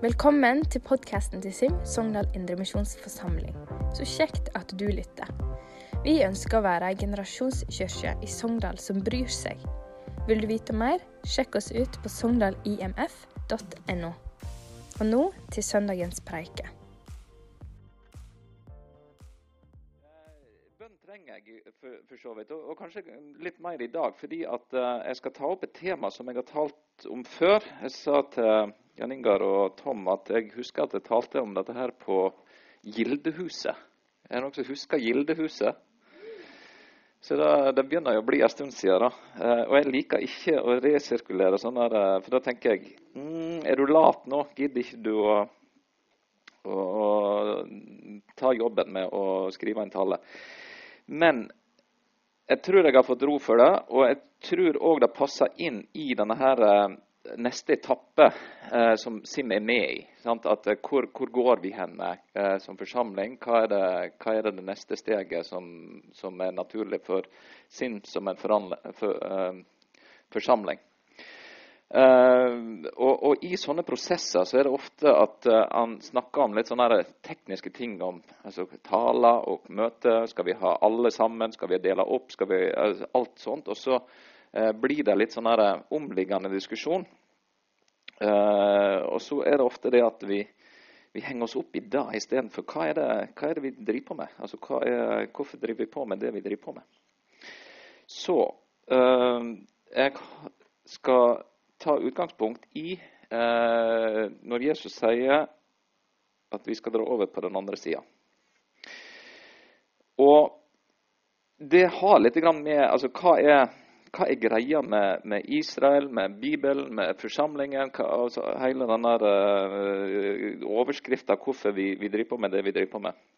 Velkommen til podkasten til SIM, Sogndal Indremisjonsforsamling. Så kjekt at du lytter. Vi ønsker å være ei generasjonskirke i Sogndal som bryr seg. Vil du vite mer, sjekk oss ut på sogndalimf.no. Og nå til søndagens preike. Kanskje litt mer i dag. Fordi at eh, jeg skal ta opp et tema som jeg har talt om før. Jeg sa til Jan Ingar og Tom at jeg husker at jeg talte om dette her på Gildehuset. Er det noen som husker Gildehuset? Så det, det begynner jo å bli en stund siden. da. Eh, og jeg liker ikke å resirkulere sånn her, eh, for da tenker jeg mm, Er du lat nå? Gidder ikke du å, å, å ta jobben med å skrive en tale? Men jeg tror jeg har fått ro for det, og jeg tror òg det passer inn i denne her eh, neste etappe eh, som Sim er med i. At, eh, hvor, hvor, går vi hen eh, som forsamling? Hva er, det, hva er det neste steget som, som, er naturlig for Sim som en for, eh, forsamling? Uh, og, og, I sånne prosesser så er det ofte at uh, han snakker om litt sånne tekniske ting om altså, taler og møter. Skal vi ha alle sammen? Skal vi dele opp? Skal vi, altså, alt sånt. Og så blir det litt sånn omliggende diskusjon. og så er det ofte det at vi, vi henger oss opp i det istedenfor hva, er hva er det vi driver på med? Altså, er, hvorfor driver vi på med det vi driver på med? Så jeg skal ta utgangspunkt i eh, når Jesus sier at vi skal dra over på den andre sida. Og det har litt med altså, hva, er, hva er greia med, med, Israel, med Bibelen, med forsamlingen? Hva, altså, hele denne uh, overskrifta hvorfor vi, vi, driver på med det vi driver på med.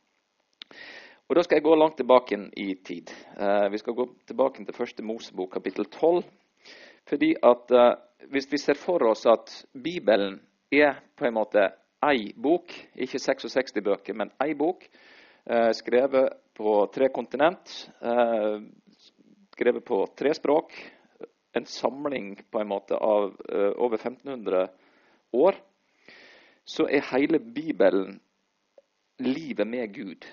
Og Da skal jeg gå langt tilbake i tid. Uh, vi skal gå tilbake til første Mosebok, kapittel 12. Fordi at uh, Hvis vi ser for oss at Bibelen er på en måte ei bok, ikke 66 bøker, men ei bok, uh, skrevet på tre kontinent, uh, skrevet på tre språk, en samling på en måte av over 1500 år, så er hele Bibelen livet med Gud.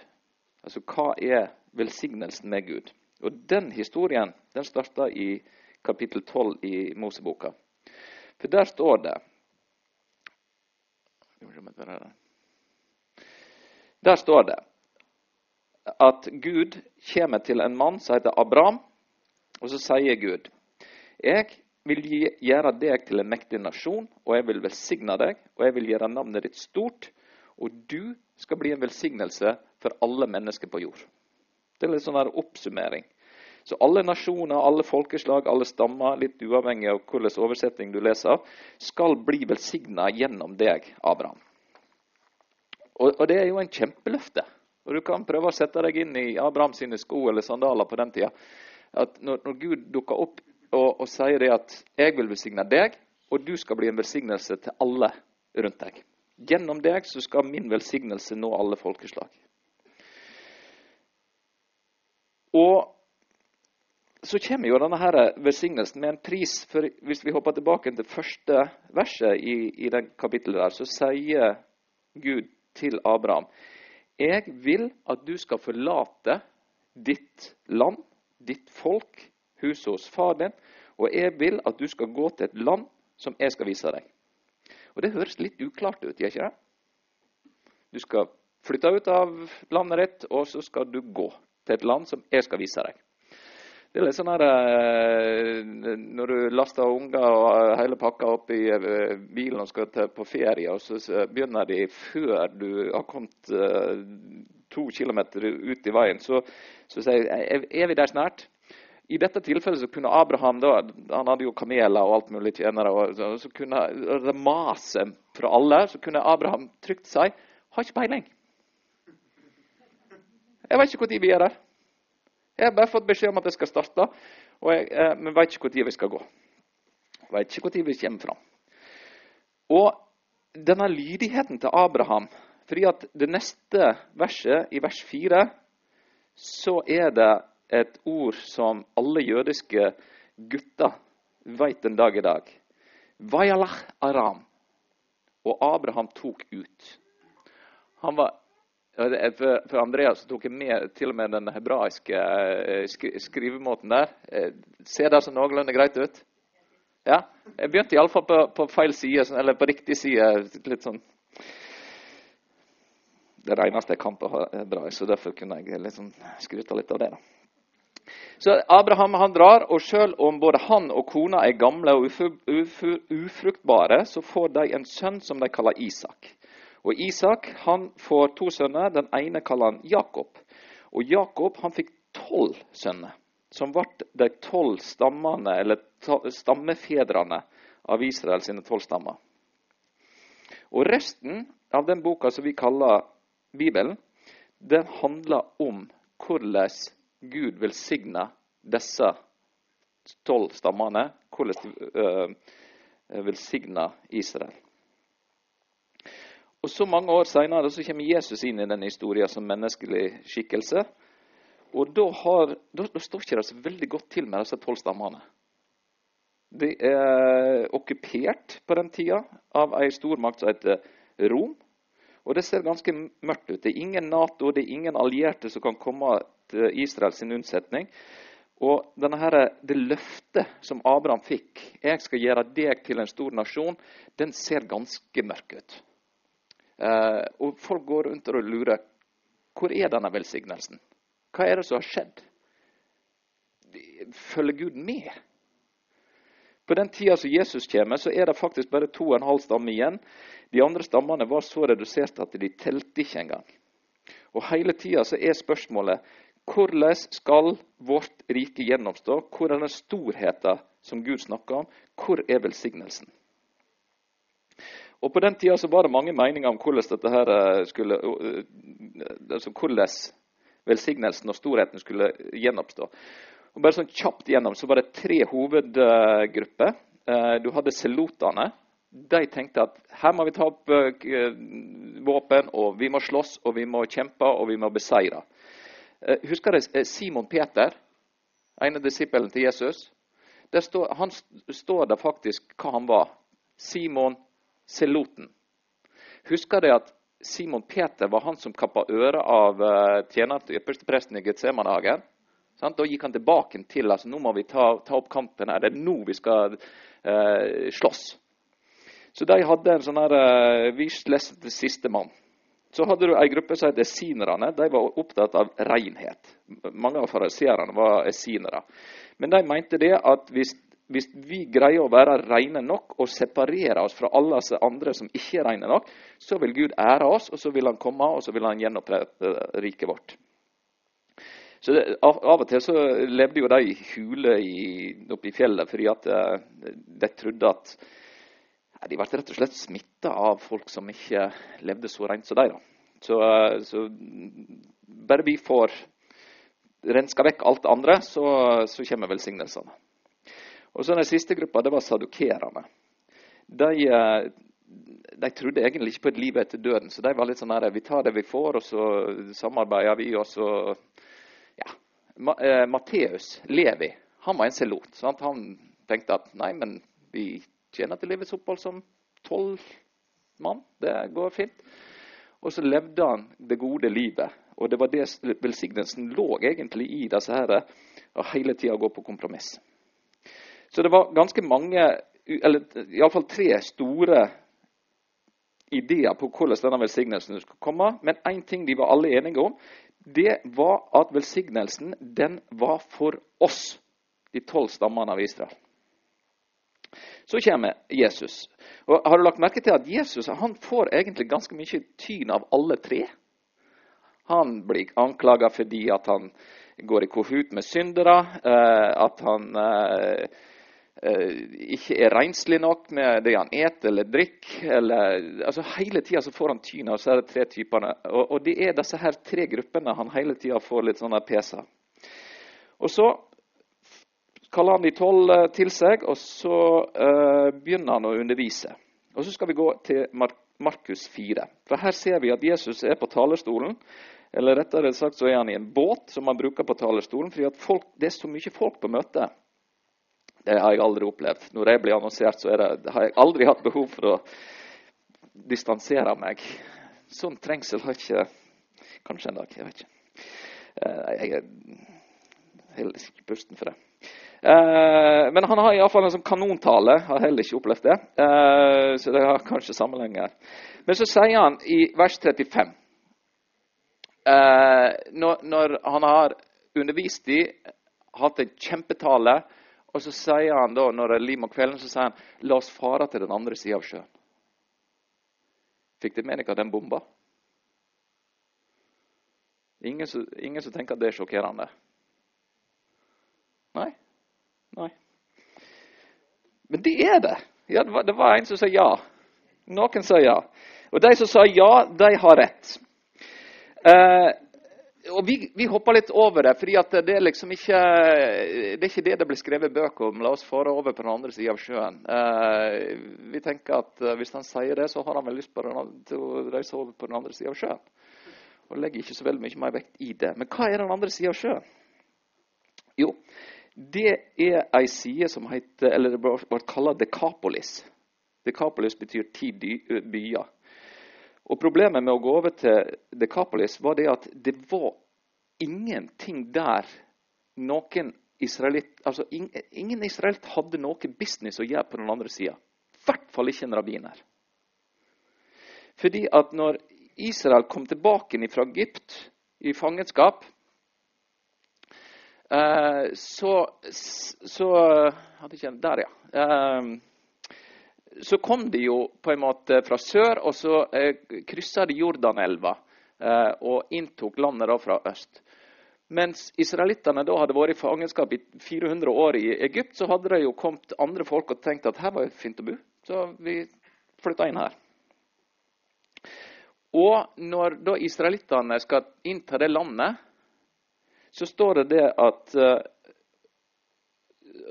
Altså hva er velsignelsen med Gud? Og Den historien den starta i kapittel 12 i Moseboka. For der står det Der står det at Gud kommer til en mann som heter Abraham, og så sier Gud Jeg vil gjøre deg til en mektig nasjon, og jeg vil velsigne deg, og jeg vil gjøre navnet ditt stort, og du skal bli en velsignelse for alle mennesker på jord. Det er litt sånn oppsummering. Så alle nasjoner, alle folkeslag, alle stammer, litt uavhengig av hvilken oversetning du leser, skal bli velsigna gjennom deg, Abraham. Og, og, det er jo en kjempeløfte. Og Du kan prøve å sette deg inn i Abraham sine sko eller sandaler på den tida. At når, når Gud dukker opp og, og sier det at 'jeg vil velsigne deg', og du skal bli en velsignelse til alle rundt deg. Gjennom deg så skal min velsignelse nå alle folkeslag. Og så kommer jo denne her velsignelsen med en pris. for Hvis vi hopper tilbake til første verset i, i den kapittelet, der, så sier Gud til Abraham Jeg vil at du skal forlate ditt land, ditt folk, huset hos far din, og jeg vil at du skal gå til et land som jeg skal vise deg. Og Det høres litt uklart ut, gjør ikke det? Du skal flytte ut av landet ditt, og så skal du gå til et land som jeg skal vise deg. Det er litt sånn her eh, Når du laster unger og eh, hele pakka opp i eh, bilen og skal til, på ferie, og så begynner de før du har kommet to kilometer ut i veien, så, så sier jeg er vi der snart. I dette tilfellet så kunne Abraham da, han hadde jo kameler og alt mulig tjenere. og så, kunne det mase fra alle. Så kunne Abraham trygt si har ikke peiling. Jeg vet ikke når vi er der. Jeg har bare fått beskjed om at jeg skal starte, jeg, eh, men veit ikke når vi skal gå. Veit ikke når vi kommer fram. Og denne lydigheten til Abraham fordi at det neste verset, i vers 4, så er det et ord som alle jødiske gutter vet en dag i dag. Vayalach aram. og Abraham tok ut. Han var, for Andreas tok jeg med til og med den hebraiske eh, skrivemåten der. Eh, ser det så noenlunde greit ut? Ja? Jeg begynte iallfall på, på feil side, sånn, eller på riktig side. litt sånn det eneste jeg kan på hebraisk, så derfor kunne jeg liksom skryte litt av det. da. Så Abraham han drar, og selv om både han og kona er gamle og ufruktbare, så får de en sønn som de kaller Isak. Og Isak han får to sønner. Den ene kaller han Jakob. Og Jakob han fikk tolv sønner, som ble de tolv stammene, eller stammefedrene av Israel sine tolv stammer. Og resten av den boka som vi kaller Bibelen, den handler om hvordan Gud velsigna disse tolv stammene, hvordan uh, velsigner Israel. Og Så mange år seinere kommer Jesus inn i denne historien som menneskelig skikkelse. Og da, har, da, da står ikke det så veldig godt til med disse tolv stammene. De er okkupert på den tida av ei stormakt som heter Rom. Og det ser ganske mørkt ut. Det er ingen Nato, det er ingen allierte som kan komme til Israels unnsetning. Og denne her, Det løftet som Abraham fikk, 'Jeg skal gjøre deg til en stor nasjon', den ser ganske mørk ut. Eh, og folk går rundt og lurer hvor er denne velsignelsen? Hva er det som har skjedd? Følger Gud med? På den tida som Jesus kommer, så er det faktisk bare to og en halv stamme igjen. De andre stammene var så redusert at de telte ikke engang. Og Hele tida er spørsmålet hvordan skal vårt rike gjennomstå? Hvor er den storheten som Gud snakker om? Hvor er velsignelsen? Og På den tida var det mange meninger om hvordan dette her eh, skulle, eh, altså hvordan velsignelsen og storheten skulle gjenoppstå. Og bare sånn kjapt gjennom så var det tre hovedgrupper. Eh, du hadde selotene. De tenkte at her må vi ta opp våpen, og vi må slåss, og vi må kjempe, og vi må beseire. Husker dere Simon Peter, en av disippelen til Jesus? Står, han står der faktisk hva han var. Simon Seloten. Husker dere at Simon Peter var han som kappa øret av uh, tjeneren til ypperstepresten i Getsemanehagen? Da gikk han tilbake til altså, nå må vi ta, ta opp kampen her. Det er nå vi skal eh, slåss. Så de hadde en sånn her eh, Vi leser til sistemann. Så hadde du ei gruppe som het esinerne. De var opptatt av renhet. Mange av fariseerne var esinere. Men de mente det at hvis hvis vi greier å være rene nok og separere oss fra alle andre som ikke er rene nok, så vil Gud ære oss, og så vil han komme og så vil han gjenopprette riket vårt. Så det, av, og til så levde jo de i hule oppe i fjellet fordi at uh, de trodde at ja, De ble rett og slett smitta av folk som ikke levde så rent som de. da. Så, uh, så bare vi får renska vekk alt det andre, så, så kommer velsignelsene. Og så Den siste gruppa det var sadukerene. De, eh, de, trodde egentlig ikke på et liv etter døden. Så de var litt sånn her, vi tar det vi får, og så samarbeider vi. og så, ja. Eh, Matteus, Levi, han var en selot. Sant? Han tenkte at nei, men vi tjener til livets opphold som tolv mann. Det går fint. Og så levde han det gode livet. Og det var det velsignelsen lå egentlig i disse her, å hele tida gå på kompromiss. Så det var ganske mange, eller iallfall tre store ideer på hvordan denne velsignelsen skulle komme. Men én ting de var alle enige om, det var at velsignelsen den var for oss, de tolv stammene av Israel. Så kommer Jesus. Og Har du lagt merke til at Jesus han får egentlig ganske mye tyn av alle tre? Han blir anklaga fordi at han går i kohut med syndere, eh, at han eh, ikke er renslig nok med det han et eller drikker. Altså hele tida får han tyn av disse tre typene. Og, og, det er disse her tre gruppene han hele tida får litt sånne peser. Og så kaller han de tolv eh, til seg, og så uh, begynner han å undervise. Og Så skal vi gå til Mark Markus 4. For Her ser vi at Jesus er på talerstolen. Eller rettere sagt så er han i en båt som han bruker på talerstolen. fordi folk, det er så mye folk på møtet. Det har jeg aldri opplevd. Når jeg blir annonsert, så det, har jeg aldri hatt behov for å distansere meg. Sånn trengsel har ikke Kanskje en dag. Jeg vet ikke. Eh, jeg er heller ikke pusten for det. Eh, men han har iallfall en sånn kanontale. Har heller ikke opplevd det. Eh, så det har kanskje sammenhenger. Men så sier han i vers 35 når, når han har undervist i, hatt en kjempetale, og så sier han da, når det er lim om kvelden, så sier han la oss fare til den andre sida av sjøen. Fikk dere med dere den bomba? Ingen ingen som tenker at det er sjokkerende? Nei? Nei. Men det er det. Ja, det, var, det var en som sa ja. Noen sa ja. Og de som sa ja, de har rett. Eh, og vi, vi, hopper litt over det, fordi det er liksom ikke det er ikke det det blir skrevet bøker om. La oss fare over på den andre sida av sjøen. Eh, vi tenker at eh, Hvis han sier det, så har han vel lyst den, til å reise over på den andre sida av sjøen og legger ikke så veldig mye mer vekt i det. Men hva er den andre sida av sjøen? Jo, det er ei side som heter, eller det ble kalt Dekapolis. Dekapolis betyr ti byer. Og Problemet med å gå over til Dekapolis var det at det var ingenting der noen israelitt, altså Ingen israelitt hadde noe business å gjøre på den andre sida. I hvert fall ikke en rabbiner. Fordi at når Israel kom tilbake fra Egypt i fangenskap, eh, så, så Der, ja. Eh, så kom de jo på en måte fra sør, og så eh, kryssa de Jordanelva og inntok landet da fra øst. Mens israelittene da hadde vært i fangenskap i 400 år i Egypt, så hadde det jo kommet andre folk og tenkt at her var det fint å bo. Så vi flytta inn her. Og når da israelittene skal innta det landet, så står det det at, eh,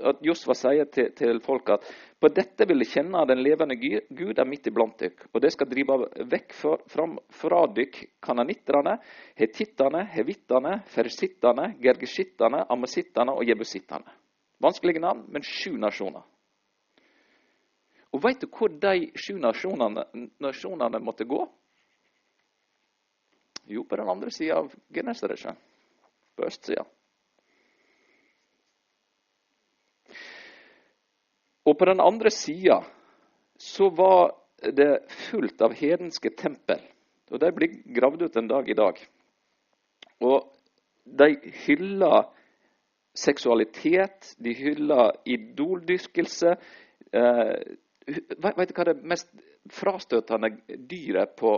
at Josva sier til, til folk at på dette vil de kjenne den levende Gud er midt iblant dykk, og det skal drive vekk for, fram, fra dykk kananitterne, hetittene, hevittene, fersittene, gergeshittene, amasittene og jebusittene. Vanskelige navn, men sju nasjoner. Og Vet du hvor de sju nasjonene, nasjonene måtte gå? Jo, på den andre sida av Genesaretsjøen. På østsida. Og på den andre sida så var det fullt av hedenske tempel. Og de blir gravd ut en dag i dag. Og de hyller seksualitet, de hyller idoldyrkelse. Eh, vet du hva det mest frastøtende dyret på,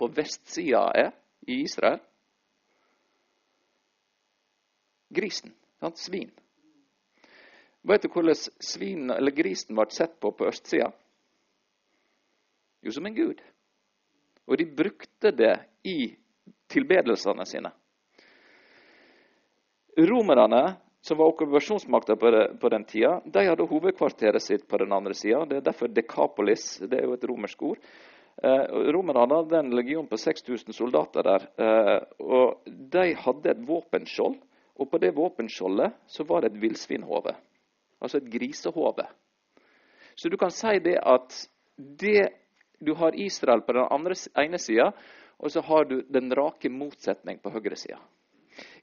på vestsida er? i Israel? Grisen. Sant? Svin. Vet du hvordan svin, eller grisen ble sett på på østsida? Jo, som en gud. Og de brukte det i tilbedelsene sine. Romerne, som var okkupasjonsmakta på, den tida, de hadde hovedkvarteret sitt på den andre sida. Det er derfor Dekapolis. Det er jo et romersk ord. Eh, Romerne hadde en legion på 6000 soldater der. Eh, og De hadde et våpenskjold, og på det våpenskjoldet så var det et villsvinhode. Altså et grisehode. Så du kan si det at det, du har Israel på den andre, ene sida, og så har du den rake motsetning på høyre sida.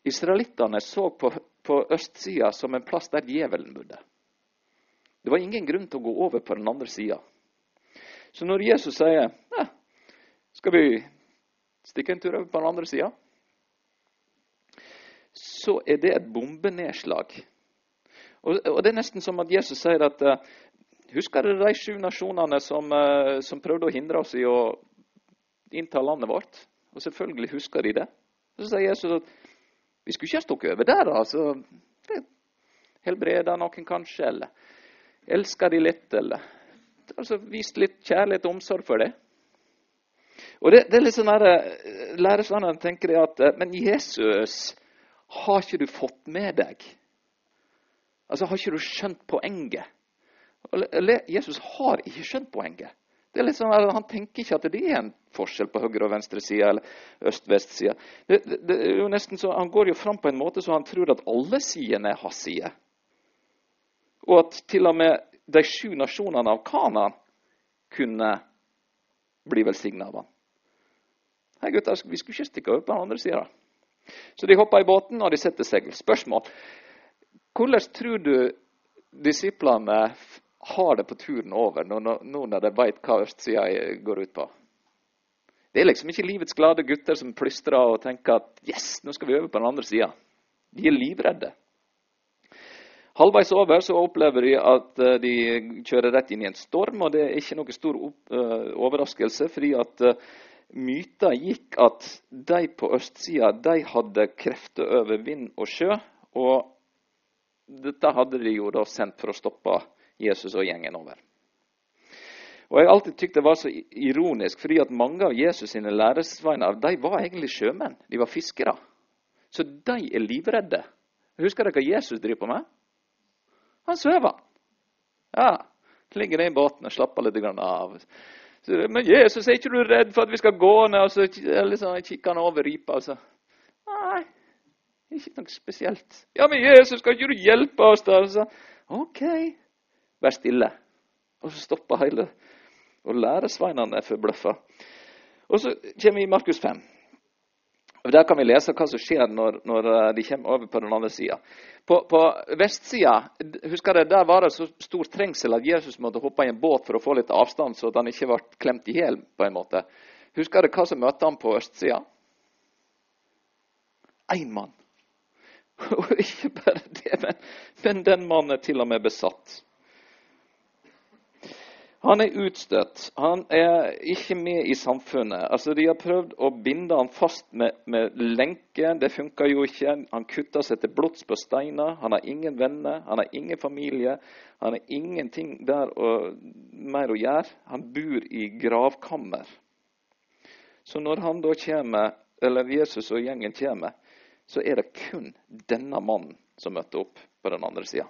Israelittene så på, på østsida som en plass der djevelen bodde. Det var ingen grunn til å gå over på den andre sida. Så når Jesus sier skal vi stikke en tur over på den andre sida, så er det et bombenedslag. Og, og, Det er nesten som at Jesus sier at uh, Husker dere de sju nasjonene som, uh, som, prøvde å hindre oss i å innta landet vårt? Og selvfølgelig husker de det. Og Så sier Jesus at vi skulle ikke ha stukket over der. altså. Helbreda noen kanskje, eller elska de litt, eller altså vist litt kjærlighet og omsorg for det. Og det, det er litt sånn eh, Læresvennene tenker at eh, Men Jesus, har ikke du fått med deg? Altså, Har ikke du skjønt poenget? Jesus har ikke skjønt poenget. Det er litt sånn Han tenker ikke at det er en forskjell på høyre- og venstresida eller øst-vest-sida. Han går jo fram på en måte så han tror at alle sidene er hans. Og at til og med de sju nasjonene av Kana kunne bli velsigna av han. Hei, gutter, vi skulle ikke stikke over på den andre sida. Så de hopper i båten, og de setter seil. Spørsmål. Hvordan tror du disiplene har det på turen over, nå når de vet hva østsida går ut på? Det er liksom ikke livets glade gutter som plystrer og tenker at yes, nå skal vi over på den andre sida. De er livredde. Halvveis over så opplever de at eh, de kjører rett inn i en storm, og det er ikke noe stor eh, overraskelse, fordi at uh, myta gikk at de på østsida de hadde krefter over vind og sjø. Og dette hadde de jo da sendt for å stoppe Jesus og gjengen over. Og Jeg har alltid tykt det var så ironisk, fordi at mange av Jesus sine læresveiner de var egentlig sjømenn. De var fiskere. Så de er livredde. Husker dere hva Jesus driver på med? Han sover. Ja, ligger i båten og slapper litt av. Men Jesus, er ikke du redd for at vi skal gå ned? Og så liksom, kikker han over ripa og så Nei, ikke noe spesielt. Ja, men Jesus, skal ikke du hjelpe oss, da? Så, OK, vær stille. Og så stopper hele Og læresveinene er forbløffa. Og så kommer vi i Markus 5. Der kan vi lese hva som skjer når, når eh, de kommer over på den andre sida. På, på vestsida husker dere, der var det så stor trengsel at Jesus måtte hoppe i en båt for å få litt avstand, så at han ikke ble klemt i hjel. Husker dere hva som møtte ham på østsida? Én mann. Og ikke bare det, men, men den mannen er til og med besatt. Han er utstøtt. Han er ikke med i samfunnet. Altså, De har prøvd å binde han fast med, med lenke. Det funka jo ikke. Han kutta seg til blods på steiner. Han har ingen venner, han har ingen familie. Han har ingenting der å, mer å gjøre. Han bor i gravkammer. Så når han da kommer, eller Jesus og gjengen kommer, så er det kun denne mannen som møtte opp på den andre sida.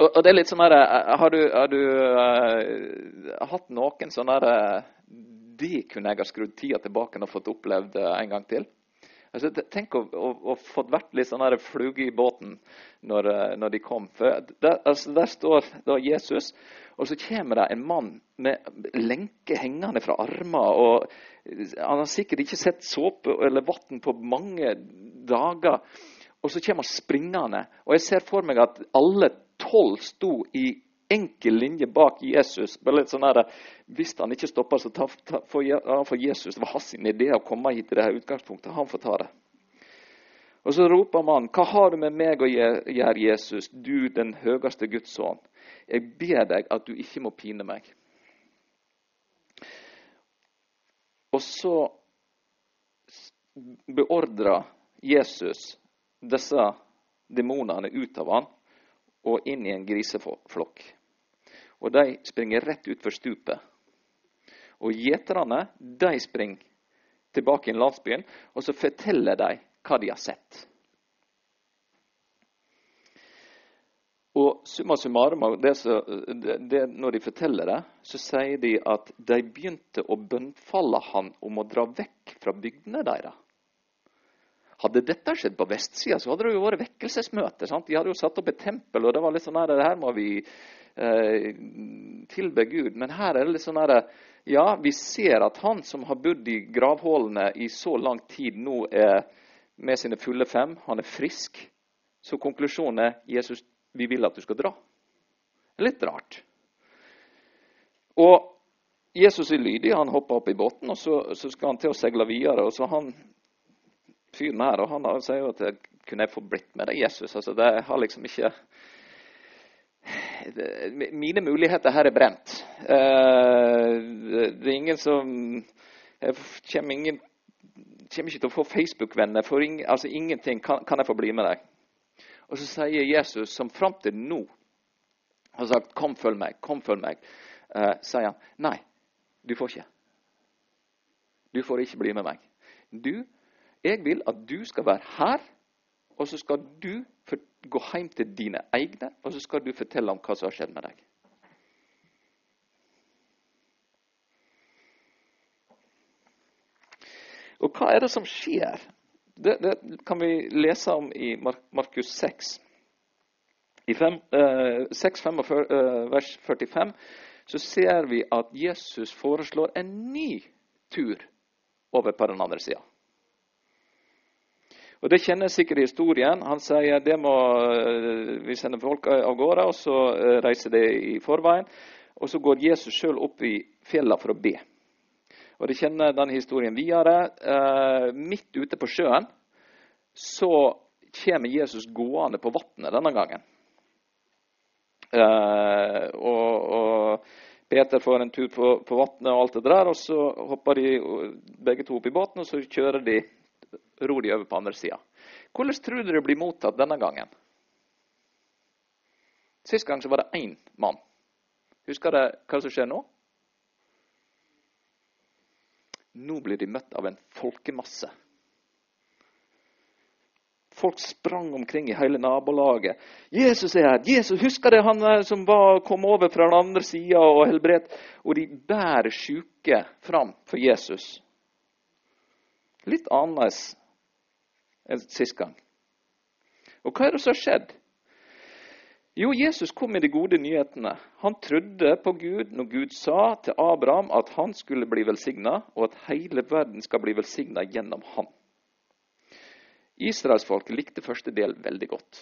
Og, det er litt sånn her, eh, Har du, har du uh, hatt noen sånne her, Det kunne jeg ha skrudd tida tilbake og fått opplevd en gang til. Altså, tenk å, å fått vært litt sånn flue i båten når, når, de kom. For der, altså, der står da Jesus, og så kommer det en mann med lenke hengende fra armer. og Han har sikkert ikke sett såpe eller vann på mange dager. Og så kommer han springende. Og jeg ser for meg at alle tolv sto i enkel linje bak Jesus. bare litt sånn her, Hvis han ikke stopper, så ta, ta, for, for Jesus. Det var hans idé å komme hit til det her utgangspunktet. Han får ta det. Og Så roper man, 'Hva har du med meg å gjøre, Jesus, du den høyeste Guds sønn?' 'Jeg ber deg at du ikke må pine meg.' Og så beordrer Jesus disse demonene ut av han og inn i en griseflokk. Og de springer rett utfor stupet. Og gjeterne de springer tilbake i landsbyen, og så forteller de hva de har sett. Og summa summarum, det det, det, når de forteller det, så sier de at de begynte å bønnfalle han om å dra vekk fra bygdene deres. Hadde dette skjedd på vestsida, så hadde det jo vært vekkelsesmøte. Sant? De hadde jo satt opp et tempel, og det var litt sånn her, her må vi eh, tilbe Gud. Men her er det litt sånn her, ja, vi ser at han som har bodd i gravhullene i så lang tid, nå er med sine fulle fem. Han er frisk. Så konklusjonen er Jesus, vi vil at du skal dra. Litt rart. Og Jesus er lydig. Han hopper opp i båten, og så, så skal han til å seile videre. og så han fyren her, og han sier jo at kunne jeg få blitt med deg, Jesus? Altså, det har liksom ikke Mine muligheter her er brent. Eh, det er ingen som Jeg kommer, ingen, kommer ikke til å få Facebook-venner. for altså Ingenting. Kan, kan, jeg få bli med deg? Og så sier Jesus, som fram til nå har sagt 'Kom, følg meg', kom, følg meg, eh, sier han nei, du får ikke. Du får ikke bli med meg. Du jeg vil at du skal være her, og så skal du gå hjem til dine egne, og så skal du fortelle om hva som har skjedd med deg. Og hva er det som skjer? Det, det kan vi lese om i Markus 6. I 6, 45, vers 45 så ser vi at Jesus foreslår en ny tur over på den andre sida. Og Det kjenner sikkert historien. Han sier det må eh, vi sender folk av gårde, og så eh, reiser de i forveien. Og så går Jesus sjøl opp i fjella for å be. Og De kjenner denne historien videre. Eh, midt ute på sjøen så kommer Jesus gående på vannet denne gangen. Eh, og, og, Peter får en tur på, på vannet, og alt det der, og så hopper de begge to opp i båten og så kjører de, ror de over på andre sida. Hvordan tror du det blir mottatt denne gangen? Sist gang så var det én mann. Husker dere hva som skjer nå? Nå blir de møtt av en folkemasse. Folk sprang omkring i hele nabolaget. 'Jesus er her!' Jesus, Husker det han som var, kom over fra den andre sida og helbredet? Og de bærer sjuke fram for Jesus. Litt annerledes enn sist gang. Og hva er det som har skjedd? Jo, Jesus kom med de gode nyhetene. Han trodde på Gud når Gud sa til Abraham at han skulle bli velsigna, og at hele verden skal bli velsigna gjennom han. Israelsfolket likte første del veldig godt.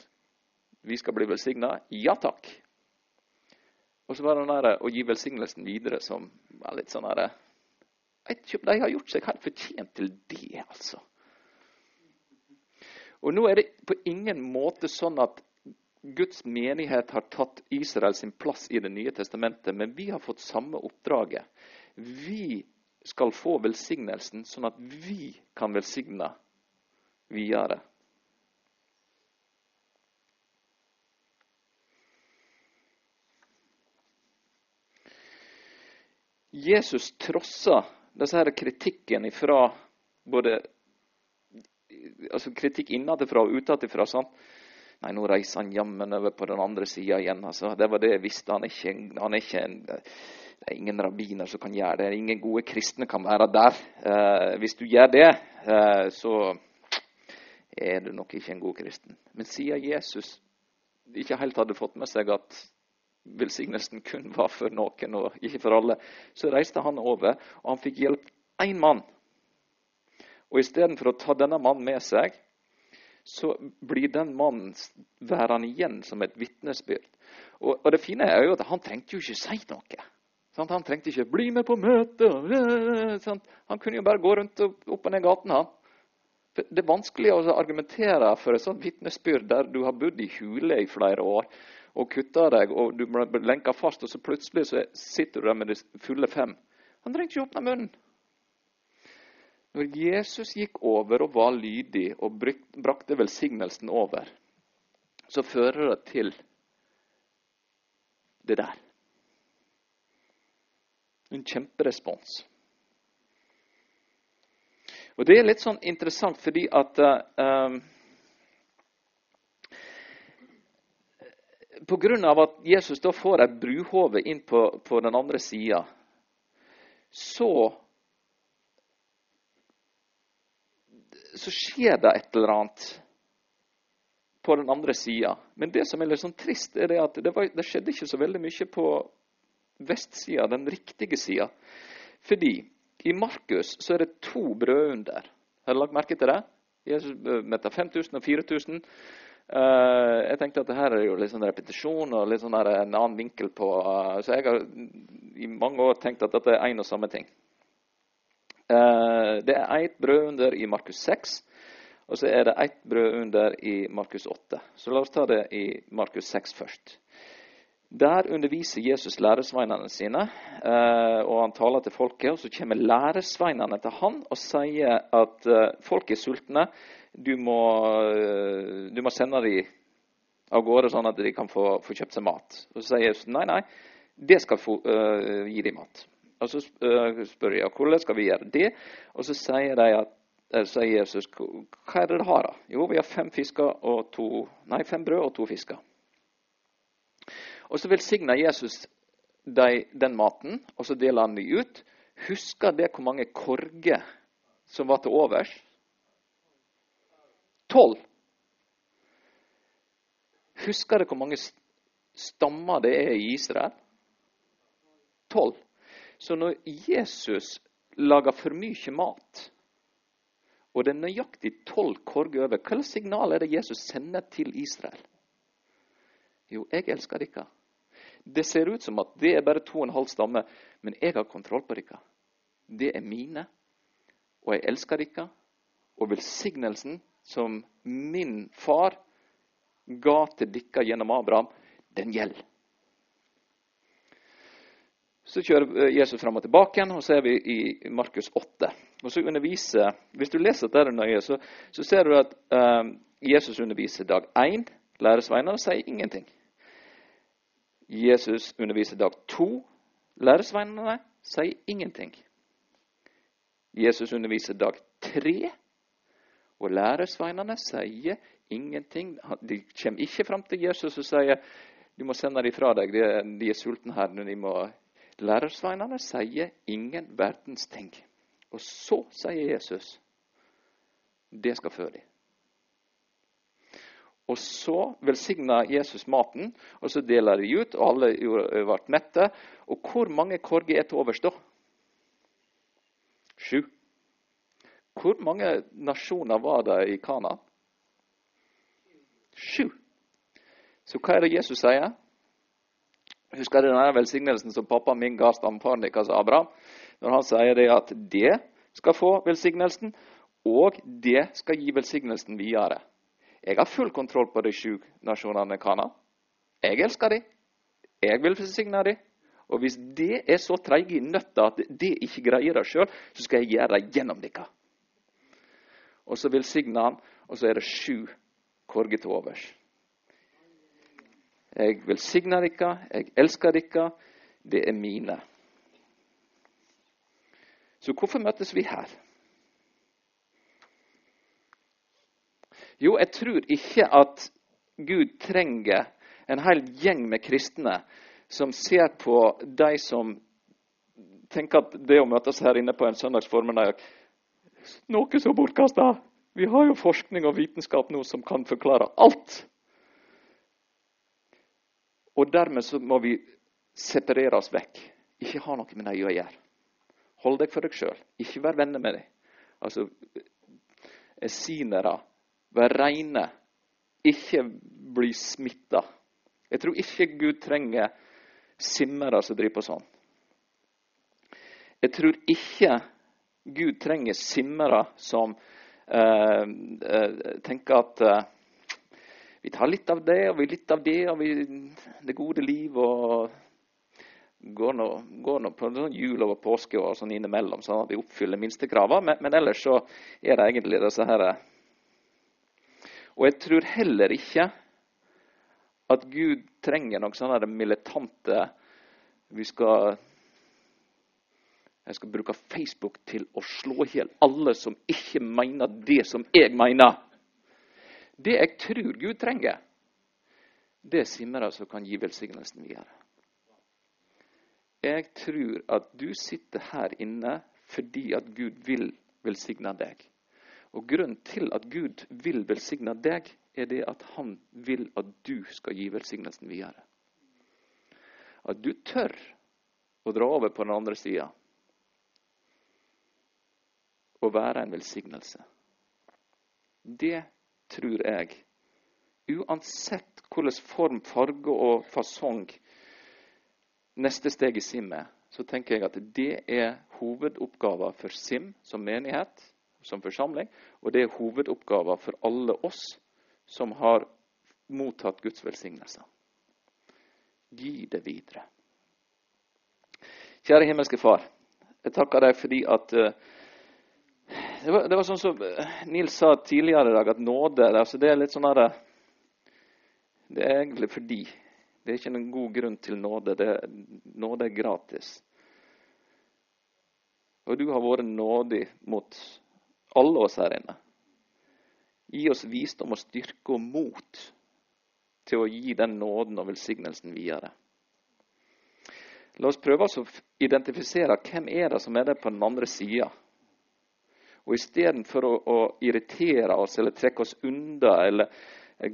Vi skal bli velsigna. Ja takk. Og så var det der å gi velsignelsen videre som var litt sånn herre De har gjort seg helt fortjent til det, altså. Og nå er det på ingen måte sånn at Guds menighet har tatt Israel sin plass i Det nye testamentet, men vi har fått samme oppdraget. Vi skal få velsignelsen, sånn at vi kan velsigne videre. Jesus trossa disse kritikken fra både altså kritikk innenfra og utenfra. Nei, nå reiser han jammen over på den andre sida igjen. Altså. Det var det jeg visste. Han er ikke, han er ikke en, det er ingen rabbiner som kan gjøre det. Ingen gode kristne kan være der. Eh, hvis du gjør det, eh, så er du nok ikke en god kristen. Men siden Jesus ikke helt hadde fått med seg at velsignelsen kun var for noen og ikke for alle, så reiste han over, og han fikk hjelp én mann. Og istedenfor å ta denne mannen med seg, så blir den mannen værende igjen som et vitnesbyrd. Og, og, det fine er jo at han trengte jo ikke si noe. Sant? Han trengte ikke 'bli med på møte'. Han kunne jo bare gå rundt og opp og ned gaten. han. Det er vanskelig å argumentere for et sånt vitnesbyrd der du har bodd i hule i flere år og kutta deg, og du blir lenka fast, og så plutselig så sitter du der med de fulle fem. Han trengte ikke åpne munnen. Når Jesus gikk over og var lydig og brakte velsignelsen over, så fører det til det der. En kjemperespons. Og Det er litt sånn interessant fordi at uh, Pga. at Jesus da får et bruhove inn på, på den andre sida, så så skjer det et eller annet på den andre sida. Men det som er litt sånn trist, er det at det, var, det skjedde ikke så veldig mye på vestsida, den riktige sida. Fordi i Markus så er det to brødunder. Har du lagt merke til det? Jesus metter 5000 og 4000. Uh, jeg tenkte at det her er jo litt sånn repetisjon og litt sånn en annen vinkel på uh, Så jeg har i mange år tenkt at dette er én og samme ting. Eh, det er ett brødunder i Markus 6, og så er det ett brødunder i Markus 8. Så la oss ta det i Markus 6 først. Der underviser Jesus læresveinene sine, eh, og han taler til folket. og Så kommer læresveinene til han og sier at eh, folk er sultne. Du må, du må sende dem av gårde, sånn at de kan få, få kjøpt seg mat. Og Så sier Jesus nei, nei, det skal få, uh, gi dem mat. Og så øh, spør jeg hvordan skal vi gjøre det. Og så sier, at, eh, sier Jesus hva er det dere har. da? Jo, vi har fem, to, nei, fem brød og to fisker. Og så velsigner Jesus de, den maten, og så deler han dem ut. Husker det hvor mange korger som var til overs? Tolv. Husker det hvor mange stammer det er i Israel? Tolv. Så når Jesus lager for mye mat, og det er nøyaktig tolv korger over, hva slags signal er det Jesus sender til Israel? Jo, jeg elsker dere. Det ser ut som at det er bare to og en halv stamme, men jeg har kontroll på dere. Det er mine, og jeg elsker dere. Og velsignelsen som min far ga til dere gjennom Abraham, den gjelder. Så kjører Jesus fram og tilbake, igjen, og så er vi i Markus 8. Og så underviser, Hvis du leser dette nøye, så, så ser du at um, Jesus underviser dag 1. Læresveinene sier ingenting. Jesus underviser dag 2. Læresveinene sier ingenting. Jesus underviser dag 3. Og læresveinene sier ingenting. De kommer ikke fram til Jesus og sier du må sende dem fra deg, de er sultne her. De må... Lærersveinene sier ingen verdens ting. Og så sier Jesus det skal fø dem. Og så velsigner Jesus maten, og så deler de ut, og alle ble mette. Og hvor mange korger er til overs da? Sju. Hvor mange nasjoner var det i Kana? Sju. Så hva er det Jesus sier? Husker du denne velsignelsen som pappaen min ga stamfaren deres Abraham? Når han sier det at det skal få velsignelsen, og det skal gi velsignelsen videre. Jeg har full kontroll på de sju nasjonene Kana. Jeg elsker dem. Jeg vil velsigne dem. Og hvis det er så treige i nøtta at det ikke greier det sjøl, så skal jeg gjøre det gjennom dere. Og så velsigner han, og så er det sju korger overs. Jeg velsigner dere, jeg elsker dere, det er mine. Så hvorfor møtes vi her? Jo, jeg tror ikke at Gud trenger en hel gjeng med kristne som ser på de som tenker at det å møtes her inne på en søndagsformiddag noe så bortkasta. Vi har jo forskning og vitenskap nå som kan forklare alt. Og dermed så må vi separere oss vekk. Ikke ha noe med dem å gjøre. Hold deg for deg sjøl. Ikke vær venner med dem. Altså, esinere. Vær reine. Ikke bli smitta. Jeg tror ikke Gud trenger simmere som driver på sånn. Jeg tror ikke Gud trenger simmere som eh, eh, tenker at eh, vi tar litt av det og vi litt av det og vi, det gode liv og går nå, går nå på sånn jul over påske og sånn innimellom, sånn at vi oppfyller minstekravene. Men, men, ellers så er det egentlig disse her Og jeg tror heller ikke at Gud trenger noen sånne militante Vi skal jeg skal bruke Facebook til å slå i hjel alle som ikke mener det som jeg mener. Det jeg tror Gud trenger, det er simmere som kan gi velsignelsen videre. Jeg tror at du sitter her inne fordi at Gud vil velsigne deg. Og Grunnen til at Gud vil velsigne deg, er det at han vil at du skal gi velsignelsen videre. At du tør å dra over på den andre sida og være en velsignelse. Det tror jeg, uansett hvilken form, farge og fasong neste steg i SIM er, så tenker jeg at det er hovedoppgaven for SIM som menighet, som forsamling, og det er hovedoppgaven for alle oss som har mottatt Guds velsignelse. Gi det videre. Kjære himmelske Far. Jeg takker deg fordi at uh, det, var, det var, sånn som eh, Nils sa tidligere i dag, at nåde altså det er litt sånn her Det er egentlig fordi. Det er ikke noen god grunn til nåde. Det, nåde er gratis. Og du har vært nådig mot alle oss her inne. Gi oss visdom og styrke og mot til å gi den nåden og velsignelsen videre. La oss prøve å identifisere hvem er det som er der på den andre sida og istedenfor å, å irritere oss eller trekke oss unna eller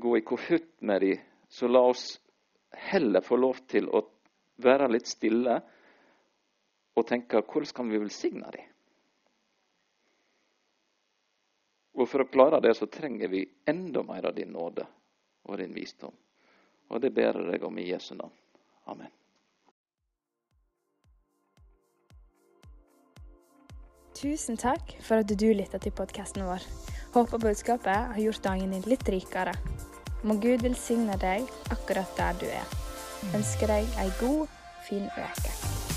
gå i kohutt med dem, Så la oss heller få lov til å være litt stille og tenke hvordan kan vi velsigne dem? Og for å klare det så trenger vi enda mer av din nåde og din visdom. Og det ber jeg om i Jesu navn. Amen. Tusen takk for at du lytta til podkasten vår. Håper budskapet har gjort dagen din litt rikere. Må Gud velsigne deg akkurat der du er. Ønsker deg ei god, fin uke.